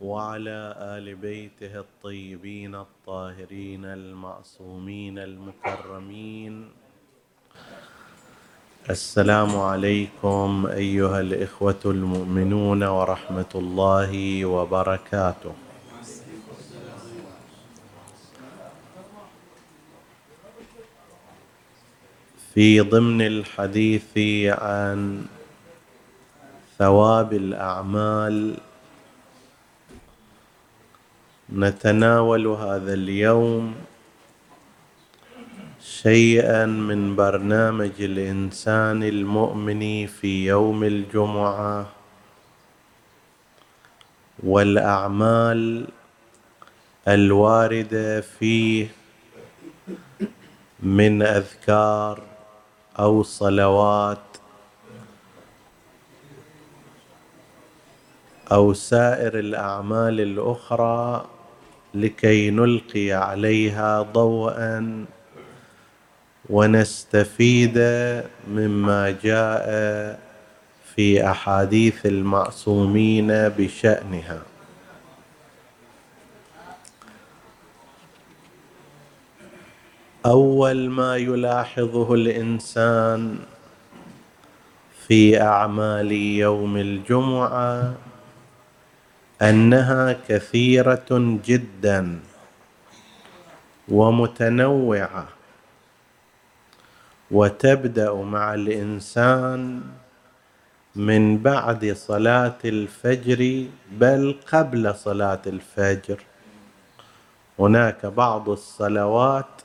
وعلى آل بيته الطيبين الطاهرين المعصومين المكرمين. السلام عليكم أيها الإخوة المؤمنون ورحمة الله وبركاته. في ضمن الحديث عن ثواب الأعمال نتناول هذا اليوم شيئا من برنامج الإنسان المؤمن في يوم الجمعة والأعمال الواردة فيه من أذكار أو صلوات أو سائر الأعمال الأخرى لكي نلقي عليها ضوءا ونستفيد مما جاء في أحاديث المعصومين بشأنها. أول ما يلاحظه الإنسان في أعمال يوم الجمعة أنها كثيرة جدا ومتنوعة وتبدأ مع الإنسان من بعد صلاة الفجر بل قبل صلاة الفجر. هناك بعض الصلوات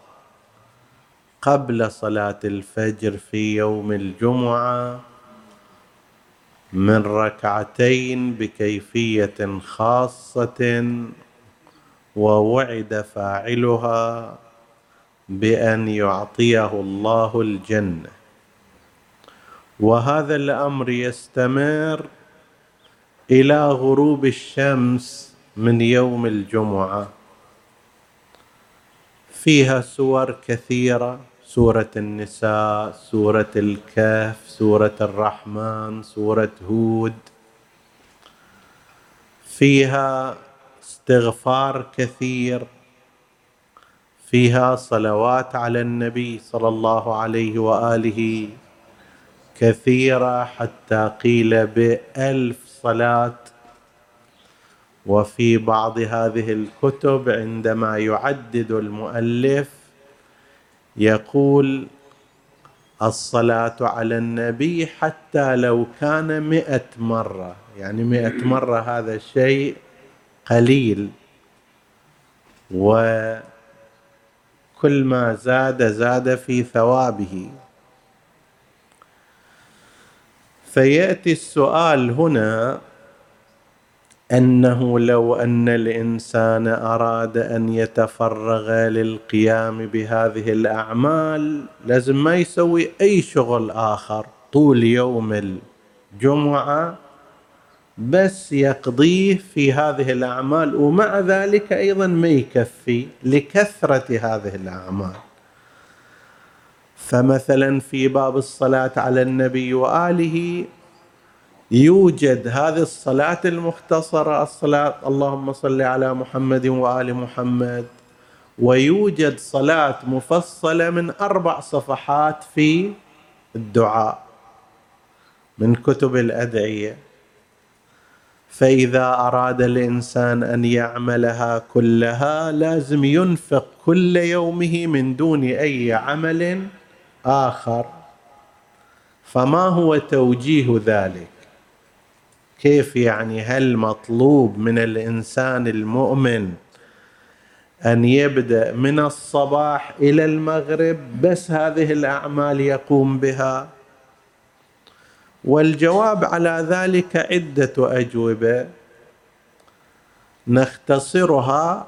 قبل صلاة الفجر في يوم الجمعة من ركعتين بكيفية خاصة ووعد فاعلها بأن يعطيه الله الجنة. وهذا الأمر يستمر إلى غروب الشمس من يوم الجمعة. فيها سور كثيرة سورة النساء سورة الكهف سورة الرحمن سورة هود. فيها استغفار كثير. فيها صلوات على النبي صلى الله عليه وآله كثيرة حتى قيل بألف صلاة. وفي بعض هذه الكتب عندما يعدد المؤلف يقول الصلاة على النبي حتى لو كان مئة مرة. يعني مئة مرة هذا شيء قليل. وكل ما زاد زاد في ثوابه. فيأتي السؤال هنا أنه لو أن الإنسان أراد أن يتفرغ للقيام بهذه الأعمال لازم ما يسوي أي شغل آخر طول يوم الجمعة بس يقضيه في هذه الأعمال ومع ذلك أيضا ما يكفي لكثرة هذه الأعمال. فمثلا في باب الصلاة على النبي وآله يوجد هذه الصلاة المختصرة الصلاة اللهم صل على محمد وآل محمد. ويوجد صلاة مفصلة من أربع صفحات في الدعاء من كتب الأدعية. فإذا أراد الإنسان أن يعملها كلها لازم ينفق كل يومه من دون أي عمل آخر. فما هو توجيه ذلك؟ كيف يعني هل مطلوب من الإنسان المؤمن أن يبدأ من الصباح إلى المغرب بس هذه الأعمال يقوم بها؟ والجواب على ذلك عدة أجوبة نختصرها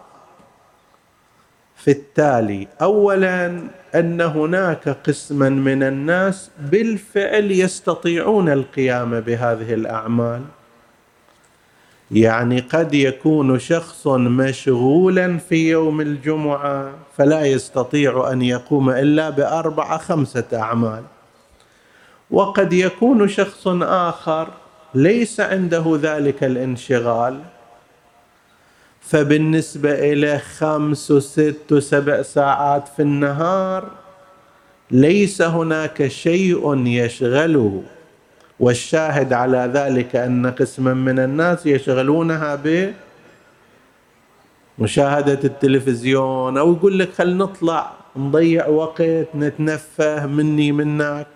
في التالي. اولا أن هناك قسما من الناس بالفعل يستطيعون القيام بهذه الأعمال. يعني قد يكون شخص مشغولا في يوم الجمعة فلا يستطيع أن يقوم إلا باربعه خمسة أعمال. وقد يكون شخص آخر ليس عنده ذلك الانشغال فبالنسبة إليه خمس وست وسبع ساعات في النهار ليس هناك شيء يشغله. والشاهد على ذلك أن قسما من الناس يشغلونها بمشاهدة التلفزيون أو يقول لك خل نطلع نضيع وقت نتنفه مني منك.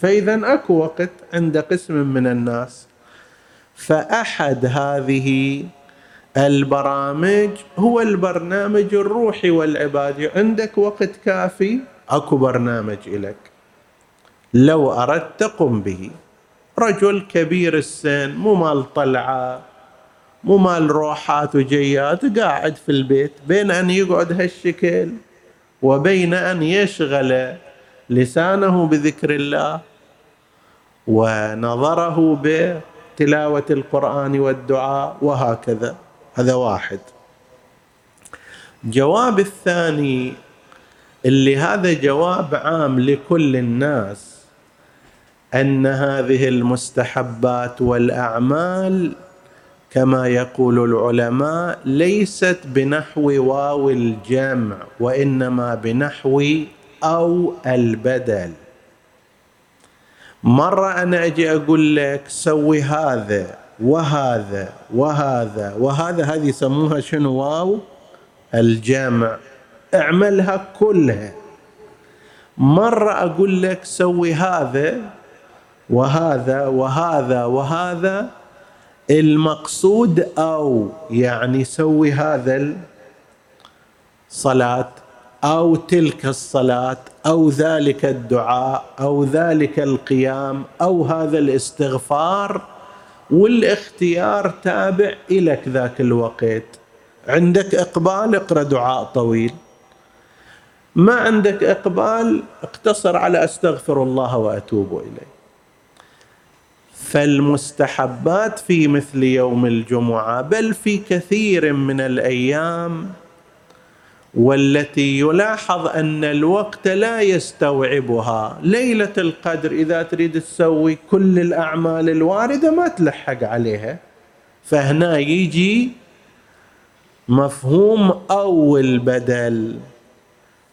فإذا أكو وقت عند قسم من الناس. فأحد هذه البرامج هو البرنامج الروحي والعبادي. عندك وقت كافي؟ أكو برنامج لك لو أردت قم به. رجل كبير السن مو مال طلعة مو مال روحات وجيات قاعد في البيت بين أن يقعد هالشكل وبين أن يشغل لسانه بذكر الله ونظره بتلاوة القرآن والدعاء وهكذا. هذا واحد. جواب الثاني اللي هذا جواب عام لكل الناس أن هذه المستحبات والأعمال كما يقول العلماء ليست بنحو واو الجمع وإنما بنحو أو البدل. مرة أنا أجي أقول لك سوي هذا وهذا وهذا وهذا هذه يسموها شنو؟ واو الجمع. اعملها كلها. مرة أقول لك سوي هذا وهذا وهذا وهذا المقصود أو يعني سوي هذا الصلاة أو تلك الصلاة أو ذلك الدعاء أو ذلك القيام أو هذا الاستغفار والاختيار تابع إلك ذاك الوقت. عندك إقبال اقرأ دعاء طويل. ما عندك إقبال اقتصر على أستغفر الله وأتوب إليه فالمستحبات في مثل يوم الجمعة بل في كثير من الأيام والتي يلاحظ أن الوقت لا يستوعبها. ليلة القدر إذا تريد تسوي كل الأعمال الواردة ما تلحق عليها. فهنا يجي مفهوم أو البدل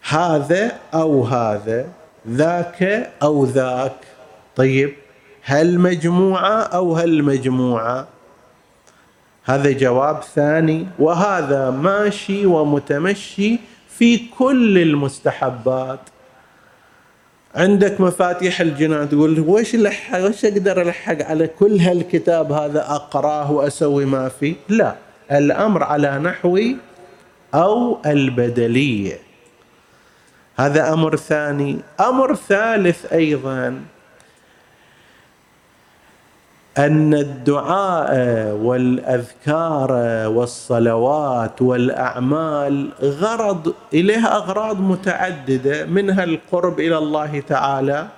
هذا أو هذا ذاك أو ذاك. طيب؟ هل مجموعة أو هل مجموعة؟ هذا جواب ثاني. وهذا ماشي ومتمشي في كل المستحبات. عندك مفاتيح الجنان تقول وش لحق وش أقدر ألحق على كل هالكتاب هذا أقراه وأسوي ما فيه؟ لا. الأمر على نحو أو البدلية. هذا أمر ثاني. أمر ثالث أيضا. أن الدعاء والأذكار والصلوات والأعمال غرض إليها أغراض متعددة منها القرب إلى الله تعالى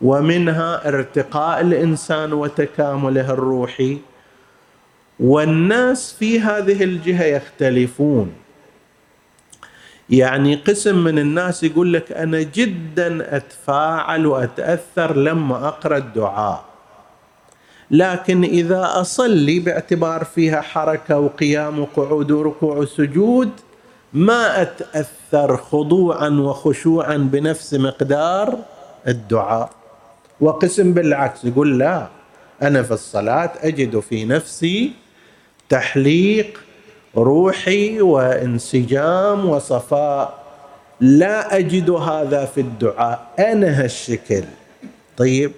ومنها ارتقاء الإنسان وتكامله الروحي. والناس في هذه الجهة يختلفون. يعني قسم من الناس يقول لك أنا جدا أتفاعل وأتأثر لما أقرأ الدعاء. لكن إذا أصلي باعتبار فيها حركة وقيام وقعود وركوع وسجود ما أتأثر خضوعا وخشوعا بنفس مقدار الدعاء. وقسم بالعكس يقول لا أنا في الصلاة أجد في نفسي تحليق روحي وانسجام وصفاء. لا أجد هذا في الدعاء أنا هالشكل طيب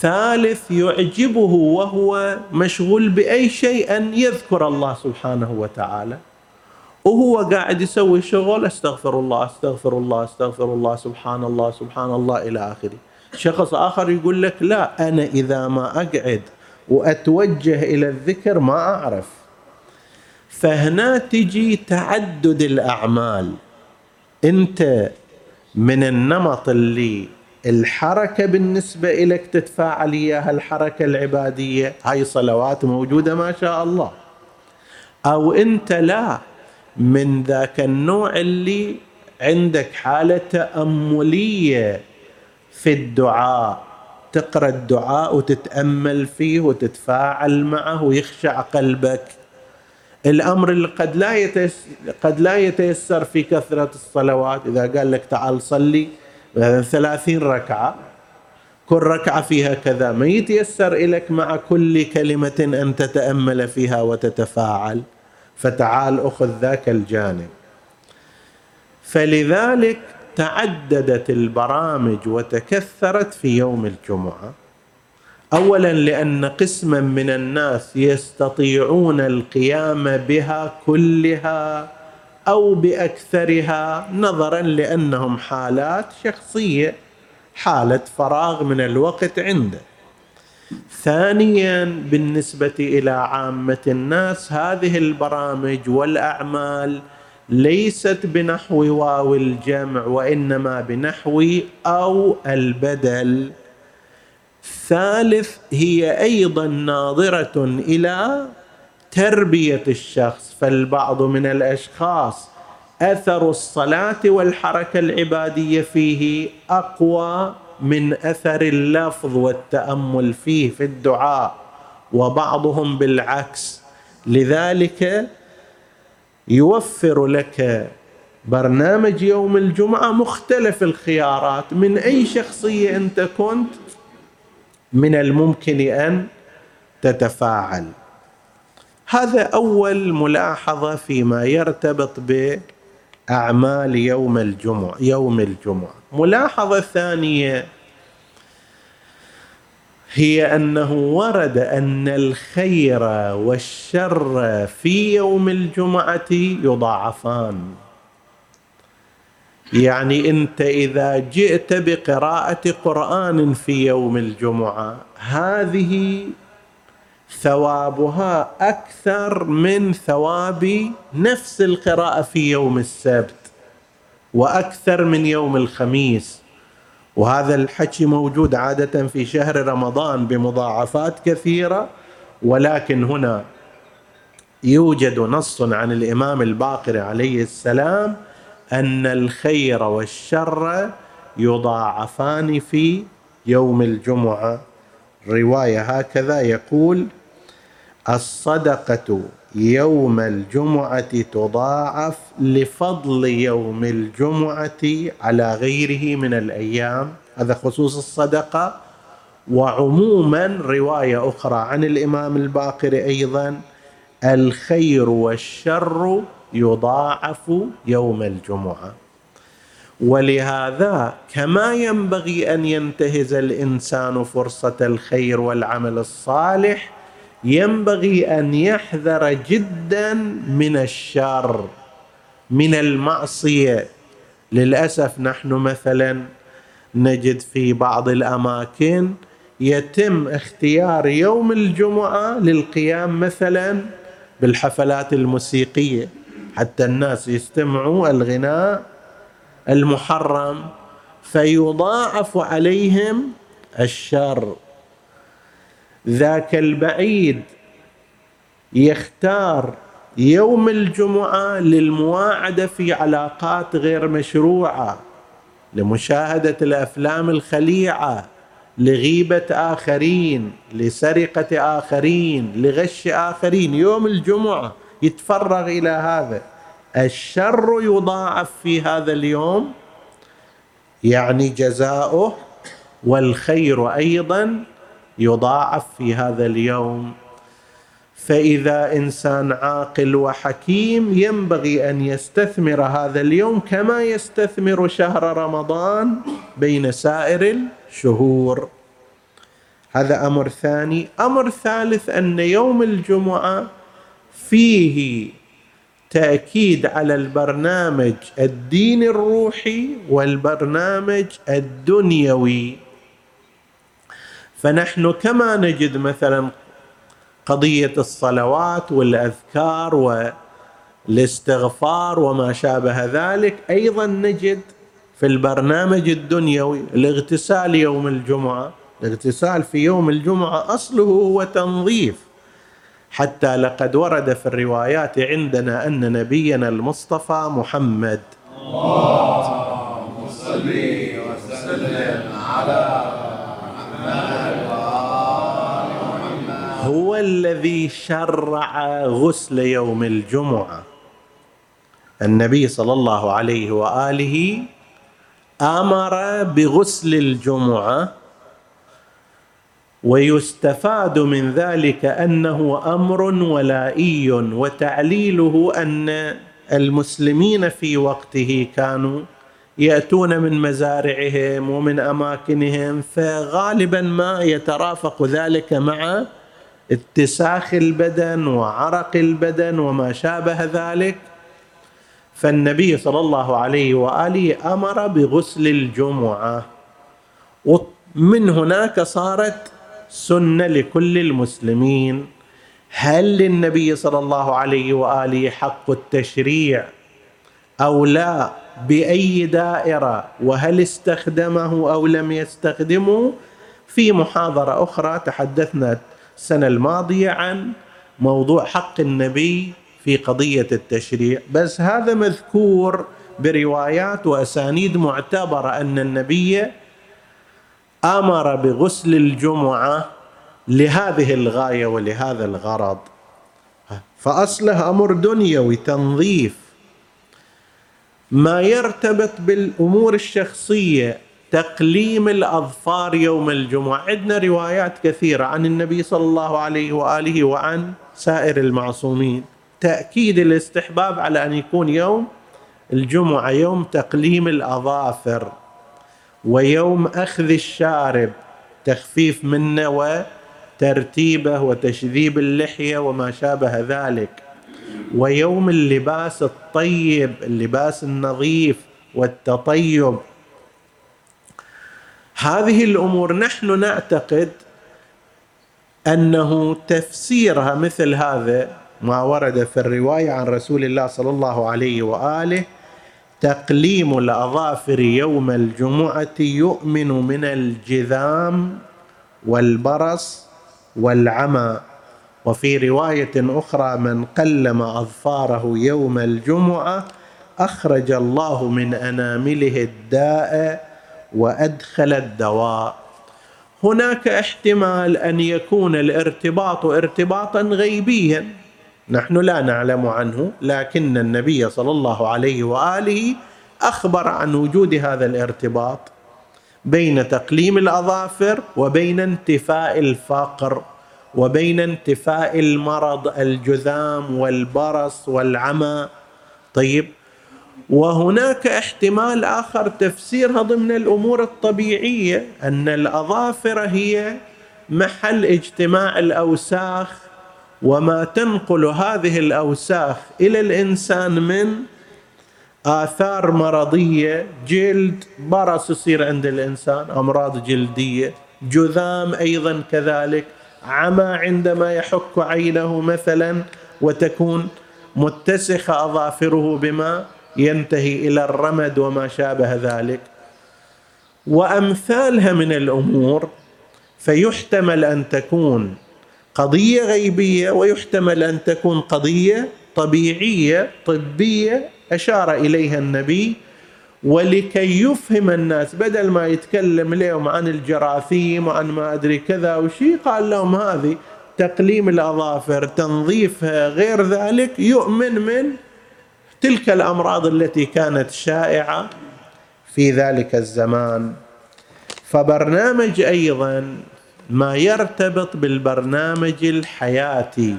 ثالث يعجبه وهو مشغول بأي شيء أن يذكر الله سبحانه وتعالى. وهو قاعد يسوي شغل أستغفر الله أستغفر الله أستغفر الله سبحان الله سبحان الله إلى آخره. شخص آخر يقول لك لا أنا إذا ما أقعد وأتوجه إلى الذكر ما أعرف. فهنا تجي تعدد الأعمال. أنت من النمط اللي الحركة بالنسبة لك تتفاعل إياها الحركة العبادية؟ هاي صلوات موجودة ما شاء الله. أو أنت لا من ذاك النوع اللي عندك حالة تأملية في الدعاء. تقرأ الدعاء وتتأمل فيه وتتفاعل معه ويخشع قلبك. الأمر اللي قد لا يتيسر قد لا يتيسر في كثرة الصلوات إذا قال لك تعال صلي ثلاثين ركعة. كل ركعة فيها كذا. ما يتيسر لك مع كل كلمة أن تتأمل فيها وتتفاعل. فتعال أخذ ذاك الجانب. فلذلك تعددت البرامج وتكثرت في يوم الجمعة. اولا لأن قسما من الناس يستطيعون القيام بها كلها أو بأكثرها نظرا لأنهم حالات شخصية حالة فراغ من الوقت عنده. ثانيا بالنسبة إلى عامة الناس هذه البرامج والأعمال ليست بنحو واو الجمع وإنما بنحو أو البدل. ثالث هي أيضا ناظرة إلى تربية الشخص فالبعض من الأشخاص أثر الصلاة والحركة العبادية فيه أقوى من أثر اللفظ والتأمل فيه في الدعاء وبعضهم بالعكس. لذلك يوفر لك برنامج يوم الجمعة مختلف الخيارات. من أي شخصية أنت كنت؟ من الممكن أن تتفاعل. هذا أول ملاحظة فيما يرتبط بأعمال يوم الجمعة يوم الجمعة. ملاحظة ثانية هي أنه ورد أن الخير والشر في يوم الجمعة يضاعفان. يعني أنت إذا جئت بقراءة قرآن في يوم الجمعة هذه ثوابها أكثر من ثواب نفس القراءة في يوم السبت وأكثر من يوم الخميس. وهذا الحكي موجود عادة في شهر رمضان بمضاعفات كثيرة ولكن هنا يوجد نص عن الإمام الباقر عليه السلام أن الخير والشر يضاعفان في يوم الجمعة. رواية هكذا يقول الصدقة يوم الجمعة تضاعف لفضل يوم الجمعة على غيره من الأيام. هذا خصوص الصدقة. وعموما رواية أخرى عن الإمام الباقر أيضا. الخير والشر يضاعف يوم الجمعة. ولهذا كما ينبغي أن ينتهز الإنسان فرصة الخير والعمل الصالح ينبغي أن يحذر جدا من الشر من المعصية. للأسف نحن مثلا نجد في بعض الأماكن يتم اختيار يوم الجمعة للقيام مثلا بالحفلات الموسيقية. حتى الناس يستمعوا الغناء المحرم فيضاعف عليهم الشر. ذاك البعيد يختار يوم الجمعة للمواعدة في علاقات غير مشروعة لمشاهدة الأفلام الخليعة لغيبة آخرين لسرقة آخرين لغش آخرين. يوم الجمعة يتفرغ إلى هذا. الشر يضاعف في هذا اليوم يعني جزاؤه والخير أيضا يضاعف في هذا اليوم. فإذا إنسان عاقل وحكيم ينبغي أن يستثمر هذا اليوم كما يستثمر شهر رمضان بين سائر الشهور. هذا أمر ثاني. أمر ثالث أن يوم الجمعة فيه تأكيد على البرنامج الديني الروحي والبرنامج الدنيوي. فنحن كما نجد مثلا قضية الصلوات والأذكار الاستغفار وما شابه ذلك أيضا نجد في البرنامج الدنيوي الاغتسال يوم الجمعة. الاغتسال في يوم الجمعة أصله هو تنظيف. حتى لقد ورد في الروايات عندنا أن نبينا المصطفى محمد. اللهم صل وسلم على محمد هو الذي شرع غسل يوم الجمعة. النبي صلى الله عليه وآله آمر بغسل الجمعة ويستفاد من ذلك أنه أمر ولائي وتعليله أن المسلمين في وقته كانوا يأتون من مزارعهم ومن أماكنهم فغالبا ما يترافق ذلك مع اتساخ البدن وعرق البدن وما شابه ذلك. فالنبي صلى الله عليه وآله أمر بغسل الجمعة. ومن هناك صارت سنة لكل المسلمين. هل للنبي صلى الله عليه وآله حق التشريع أو لا؟ بأي دائرة؟ وهل استخدمه أو لم يستخدمه؟ في محاضرة أخرى تحدثنا السنة الماضية عن موضوع حق النبي في قضية التشريع. بس هذا مذكور بروايات وأسانيد معتبرة أن النبي آمر بغسل الجمعة لهذه الغاية ولهذا الغرض. فأصله أمر دنيوي تنظيف ما يرتبط بالأمور الشخصية تقليم الأظفار يوم الجمعة. عندنا روايات كثيرة عن النبي صلى الله عليه وآله وعن سائر المعصومين. تأكيد الاستحباب على أن يكون يوم الجمعة يوم تقليم الأظافر ويوم أخذ الشارب تخفيف منه وترتيبه وتشذيب اللحية وما شابه ذلك. ويوم اللباس الطيب اللباس النظيف والتطيب هذه الأمور نحن نعتقد أنه تفسيرها مثل هذا ما ورد في الرواية عن رسول الله صلى الله عليه وآله تقليم الأظافر يوم الجمعة يؤمن من الجذام والبرص والعمى. وفي رواية أخرى من قلم أظفاره يوم الجمعة أخرج الله من أنامله الداء وأدخل الدواء. هناك احتمال أن يكون الارتباط ارتباطا غيبيا. نحن لا نعلم عنه لكن النبي صلى الله عليه وآله أخبر عن وجود هذا الارتباط بين تقليم الأظافر وبين انتفاء الفقر وبين انتفاء المرض الجذام والبرص والعمى. طيب وهناك احتمال آخر تفسيرها ضمن الأمور الطبيعية أن الأظافر هي محل اجتماع الأوساخ وما تنقل هذه الأوساخ إلى الإنسان من آثار مرضية جلد برص يصير عند الإنسان أمراض جلدية جذام أيضا كذلك عمى عندما يحك عينه مثلا وتكون متسخة أظافره بما ينتهي إلى الرمد وما شابه ذلك. وأمثالها من الأمور فيحتمل أن تكون قضية غيبية ويحتمل أن تكون قضية طبيعية طبية أشار إليها النبي. ولكي يفهم الناس بدل ما يتكلم لهم عن الجراثيم وعن ما أدري كذا وشي قال لهم هذه تقليم الأظافر تنظيفها غير ذلك يؤمن من تلك الأمراض التي كانت شائعة في ذلك الزمان. فبرنامج أيضا ما يرتبط بالبرنامج الحياتي.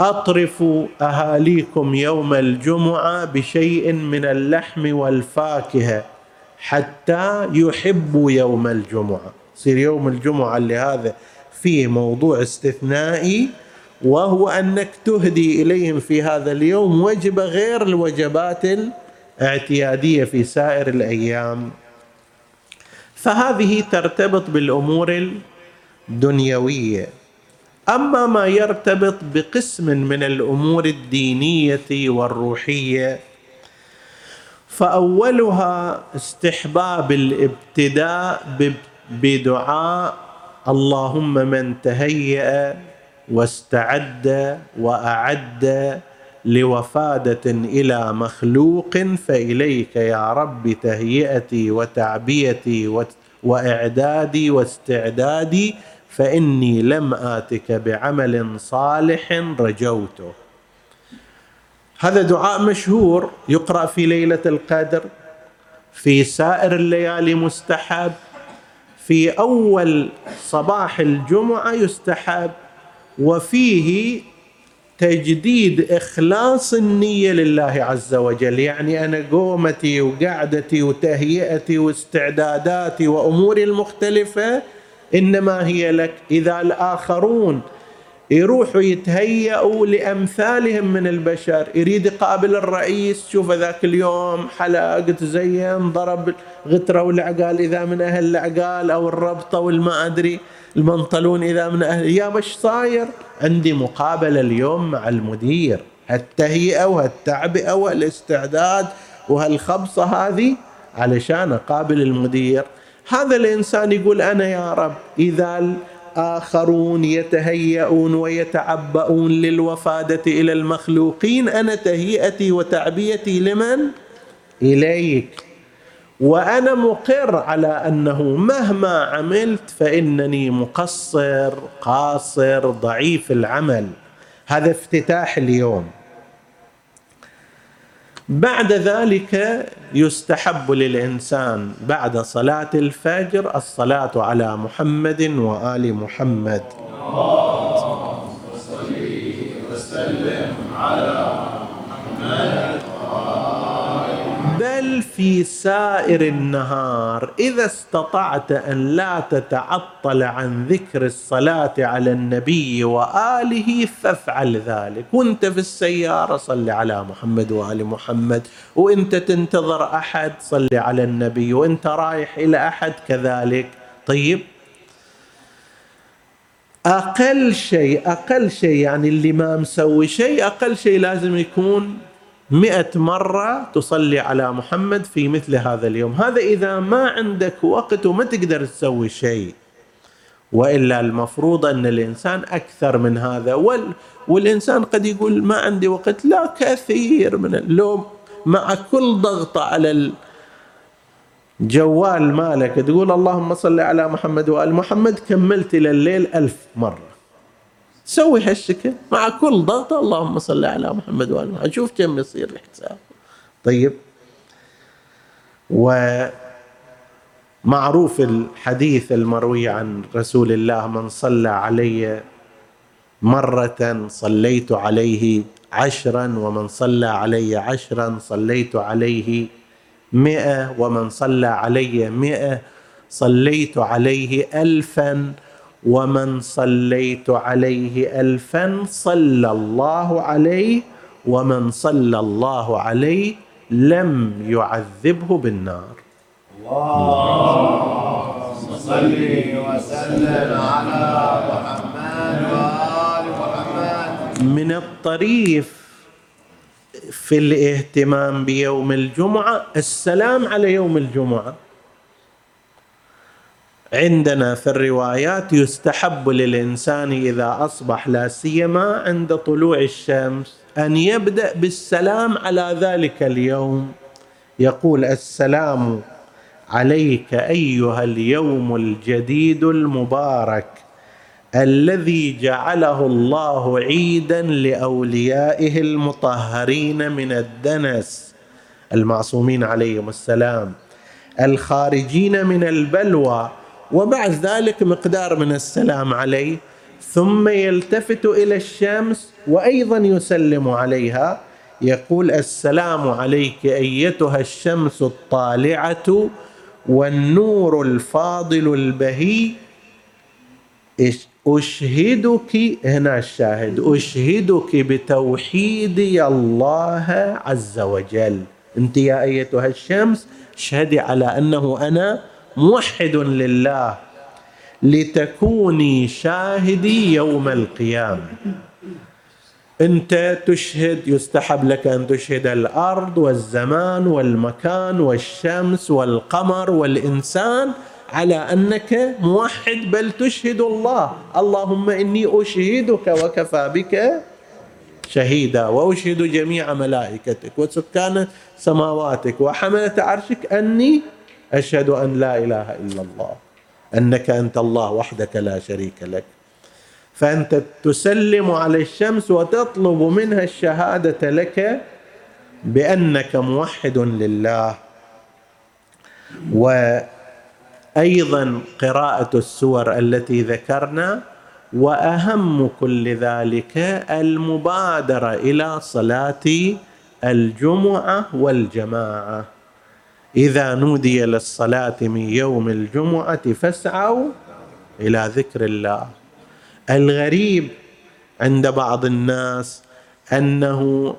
أطرف أهاليكم يوم الجمعة بشيء من اللحم والفاكهة حتى يحبوا يوم الجمعة. يصير يوم الجمعة اللي هذا فيه موضوع استثنائي وهو أنك تهدي إليهم في هذا اليوم وجبه غير الوجبات الاعتيادية في سائر الأيام. فهذه ترتبط بالأمور الدنيوية. أما ما يرتبط بقسم من الأمور الدينية والروحية فأولها استحباب الابتداء بدعاء اللهم من تهيأ واستعد وأعد لوفادة إلى مخلوق فإليك يا رب تهيئتي وتعبيتي وإعدادي واستعدادي فإني لم آتك بعمل صالح رجوته. هذا دعاء مشهور يقرأ في ليلة القدر في سائر الليالي مستحب في أول صباح الجمعة يستحب وفيه تجديد إخلاص النية لله عز وجل. يعني أنا قومتي وقعدتي وتهيئتي واستعداداتي وأموري المختلفة إنما هي لك. إذا الآخرون يروحوا يتهيأوا لأمثالهم من البشر. يريد يقابل الرئيس. شوف ذاك اليوم حلق تزين ضرب غترة والعقال إذا من أهل العقال أو الربطة والما أدري المنطلون إذا من أهل. يا بش صاير؟ عندي مقابلة اليوم مع المدير. هالتهيئة وهالتعبئة والاستعداد وهالخبصة هذه علشان أقابل المدير. هذا الإنسان يقول أنا يا رب إذا آخرون يتهيئون ويتعبؤون للوفادة إلى المخلوقين. أنا تهيئتي وتعبيتي لمن؟ إليك. وأنا مقر على أنه مهما عملت فإنني مقصر قاصر ضعيف العمل. هذا افتتاح اليوم. بعد ذلك يستحب للإنسان بعد صلاة الفجر الصلاة على محمد وآل محمد. وسلم على محمد بل في سائر النهار إذا استطعت أن لا تتعطل عن ذكر الصلاة على النبي وآله فافعل ذلك. وأنت في السيارة صل على محمد وآل محمد. وأنت تنتظر أحد صل على النبي. وأنت رايح إلى أحد كذلك. طيب. أقل شيء أقل شيء يعني اللي ما مسوي شيء أقل شيء لازم يكون مئة مرة تصلي على محمد في مثل هذا اليوم. هذا إذا ما عندك وقت وما تقدر تسوي شيء. وإلا المفروض أن الإنسان أكثر من هذا. وال والإنسان قد يقول ما عندي وقت. لا كثير من اللوم مع كل ضغطه على الجوال مالك تقول اللهم صل على محمد وآل محمد كملت إلى الليل ألف مرة. سوي هالشكل مع كل ضغطة اللهم صل على محمد وآل محمد. شوف كم يصير الحساب. طيب. ومعروف الحديث المروي عن رسول الله من صلى علي مرة صليت عليه عشرا ومن صلى علي عشرا صليت عليه مئة ومن صلى علي مئة صليت عليه ألفا ومن صليت عليه الفا صلى الله عليه ومن صلى الله عليه لم يعذبه بالنار. اللهم صل وسلم على محمد وآل محمد. من الطريف في الاهتمام بيوم الجمعة السلام على يوم الجمعة. عندنا في الروايات يستحب للإنسان إذا أصبح لا سيما عند طلوع الشمس أن يبدأ بالسلام على ذلك اليوم. يقول السلام عليك أيها اليوم الجديد المبارك الذي جعله الله عيدا لأوليائه المطهرين من الدنس. المعصومين عليهم السلام. الخارجين من البلوى وبعد ذلك مقدار من السلام عليه ثم يلتفت إلى الشمس وأيضا يسلم عليها. يقول السلام عليك أيتها الشمس الطالعة والنور الفاضل البهي. أشهدك هنا الشاهد أشهدك بتوحيدي الله عز وجل. أنت يا أيتها الشمس أشهدي على أنه أنا موحد لله لتكوني شاهدي يوم القيامة. أنت تشهد يستحب لك أن تشهد الأرض والزمان والمكان والشمس والقمر والإنسان على أنك موحد بل تشهد الله. اللهم إني أشهدك وكفى بك شهيدا وأشهد جميع ملائكتك وسكان سماواتك وحملة عرشك أني أشهد أن لا إله إلا الله أنك أنت الله وحدك لا شريك لك. فأنت تسلم على الشمس وتطلب منها الشهادة لك بأنك موحد لله. وأيضا قراءة السور التي ذكرنا وأهم كل ذلك المبادرة إلى صلاة الجمعة والجماعة. إذا نودي للصلاة من يوم الجمعة فاسعوا إلى ذكر الله. الغريب عند بعض الناس أنه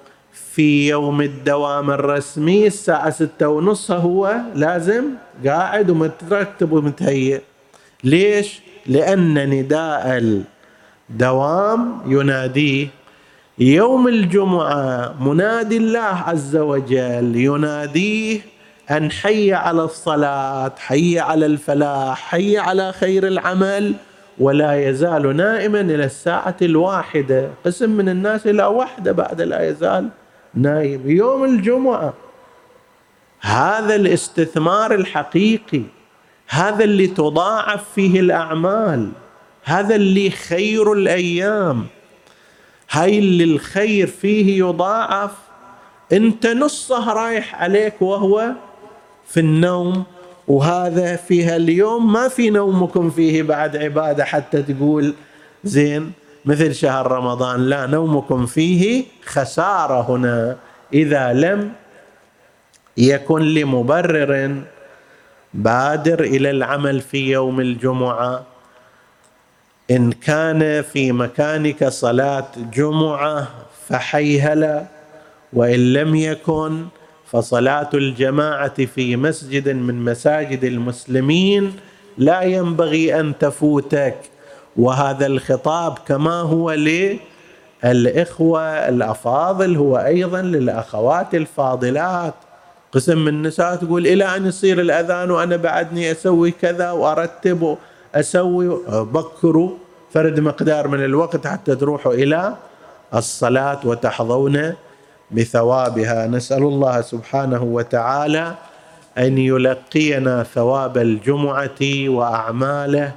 في يوم الدوام الرسمي الساعة ستة ونص هو لازم قاعد ومترتب ومتهيئ. ليش؟ لأن نداء الدوام يناديه يوم الجمعة. منادي الله عز وجل يناديه أن حي على الصلاة حي على الفلاح حي على خير العمل. ولا يزال نائما إلى الساعة الواحدة. قسم من الناس إلى وحدة بعد لا يزال نايم يوم الجمعة. هذا الاستثمار الحقيقي. هذا اللي تضاعف فيه الأعمال. هذا اللي خير الأيام. هاي اللي الخير فيه يضاعف. أنت نصه رايح عليك وهو في النوم وهذا فيها اليوم ما في نومكم فيه بعد عبادة حتى تقول زين مثل شهر رمضان لا نومكم فيه خسارة هنا. إذا لم يكن لمبرر بادر إلى العمل في يوم الجمعة. إن كان في مكانك صلاة جمعة فحيهلا وإن لم يكن فصلاة الجماعة في مسجد من مساجد المسلمين لا ينبغي أن تفوتك. وهذا الخطاب كما هو للإخوة الأفاضل هو أيضا للأخوات الفاضلات. قسم من النساء تقول إلى أن يصير الأذان وأنا بعدني أسوي كذا وأرتب أسوي بكروا فرد مقدار من الوقت حتى تروحوا إلى الصلاة وتحظون بثوابها. نسأل الله سبحانه وتعالى أن يلقينا ثواب الجمعة وأعماله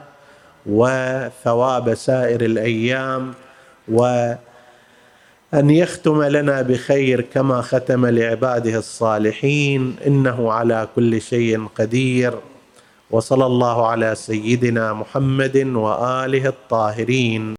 وثواب سائر الأيام وأن يختم لنا بخير كما ختم لعباده الصالحين. إنه على كل شيء قدير. وصلى الله على سيدنا محمد وآله الطاهرين.